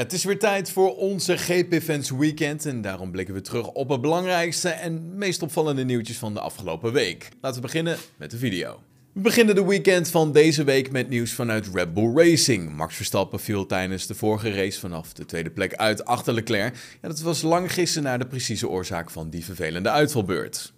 het is weer tijd voor onze GP Fans Weekend en daarom blikken we terug op het belangrijkste en meest opvallende nieuwtjes van de afgelopen week. Laten we beginnen met de video. We beginnen de weekend van deze week met nieuws vanuit Red Bull Racing. Max Verstappen viel tijdens de vorige race vanaf de tweede plek uit achter Leclerc. Ja, dat was lang gissen naar de precieze oorzaak van die vervelende uitvalbeurt.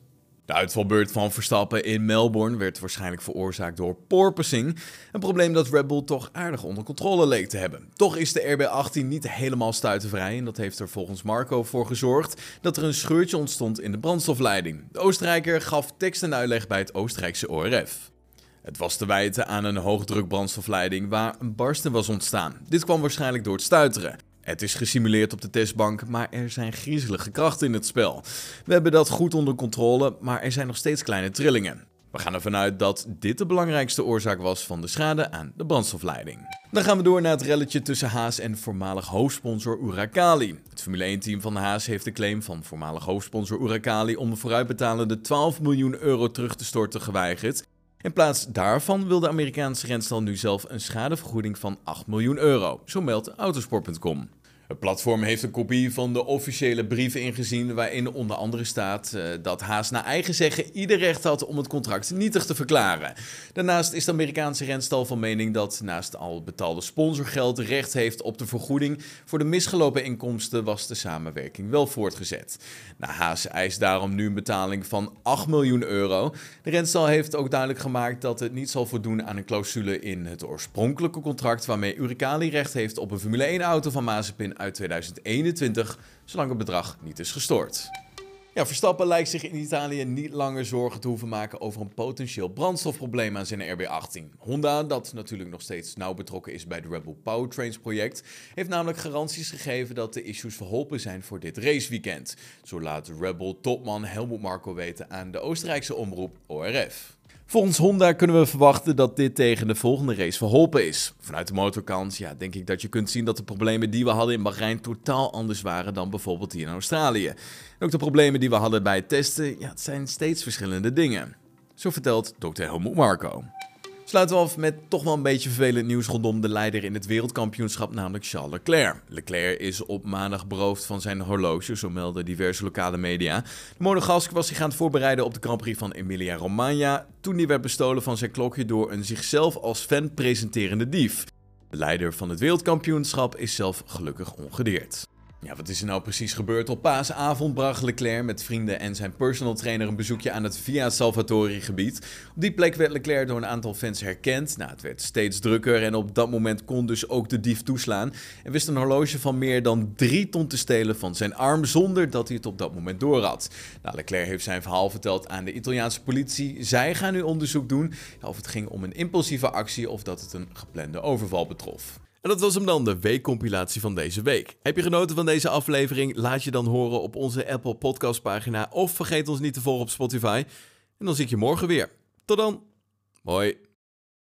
De uitvalbeurt van Verstappen in Melbourne werd waarschijnlijk veroorzaakt door porpoising. Een probleem dat Red Bull toch aardig onder controle leek te hebben. Toch is de RB18 niet helemaal stuitenvrij en dat heeft er volgens Marco voor gezorgd dat er een scheurtje ontstond in de brandstofleiding. De Oostenrijker gaf tekst en uitleg bij het Oostenrijkse ORF. Het was te wijten aan een hoogdrukbrandstofleiding waar een barsten was ontstaan. Dit kwam waarschijnlijk door het stuiteren. Het is gesimuleerd op de testbank, maar er zijn griezelige krachten in het spel. We hebben dat goed onder controle, maar er zijn nog steeds kleine trillingen. We gaan ervan uit dat dit de belangrijkste oorzaak was van de schade aan de brandstofleiding. Dan gaan we door naar het relletje tussen Haas en voormalig hoofdsponsor Uralkali. Het Formule 1-team van Haas heeft de claim van voormalig hoofdsponsor Uralkali om de vooruitbetalende 12 miljoen euro terug te storten geweigerd. In plaats daarvan wil de Amerikaanse renstal nu zelf een schadevergoeding van 8 miljoen euro, zo meldt autosport.com. Het platform heeft een kopie van de officiële brief ingezien waarin onder andere staat uh, dat Haas naar eigen zeggen ieder recht had om het contract nietig te verklaren. Daarnaast is de Amerikaanse renstal van mening dat naast al betaalde sponsorgeld recht heeft op de vergoeding voor de misgelopen inkomsten was de samenwerking wel voortgezet. Nou, Haas eist daarom nu een betaling van 8 miljoen euro. De renstal heeft ook duidelijk gemaakt dat het niet zal voldoen aan een clausule in het oorspronkelijke contract waarmee Uricali recht heeft op een Formule 1 auto van Mazepin uit 2021, zolang het bedrag niet is gestoord. Ja, Verstappen lijkt zich in Italië niet langer zorgen te hoeven maken over een potentieel brandstofprobleem aan zijn RB18. Honda, dat natuurlijk nog steeds nauw betrokken is bij het Red Bull Powertrains project, heeft namelijk garanties gegeven dat de issues verholpen zijn voor dit raceweekend. Zo laat Red Bull topman Helmut Marko weten aan de Oostenrijkse omroep ORF. Volgens Honda kunnen we verwachten dat dit tegen de volgende race verholpen is. Vanuit de motorkant ja, denk ik dat je kunt zien dat de problemen die we hadden in Bahrein totaal anders waren dan bijvoorbeeld hier in Australië. En ook de problemen die we hadden bij het testen, ja, het zijn steeds verschillende dingen. Zo vertelt Dr. Helmut Marco. Sluiten we af met toch wel een beetje vervelend nieuws rondom de leider in het wereldkampioenschap, namelijk Charles Leclerc. Leclerc is op maandag beroofd van zijn horloge, zo melden diverse lokale media. De Monegask was zich aan het voorbereiden op de Grand Prix van Emilia-Romagna toen die werd bestolen van zijn klokje door een zichzelf als fan presenterende dief. De leider van het wereldkampioenschap is zelf gelukkig ongedeerd. Ja, wat is er nou precies gebeurd? Op paasavond bracht Leclerc met vrienden en zijn personal trainer een bezoekje aan het Via Salvatori gebied. Op die plek werd Leclerc door een aantal fans herkend. Nou, het werd steeds drukker en op dat moment kon dus ook de dief toeslaan. En wist een horloge van meer dan 3 ton te stelen van zijn arm zonder dat hij het op dat moment door had. Nou, Leclerc heeft zijn verhaal verteld aan de Italiaanse politie. Zij gaan nu onderzoek doen of het ging om een impulsieve actie of dat het een geplande overval betrof. En dat was hem dan, de weekcompilatie van deze week. Heb je genoten van deze aflevering? Laat je dan horen op onze Apple Podcast pagina of vergeet ons niet te volgen op Spotify. En dan zie ik je morgen weer. Tot dan. Hoi.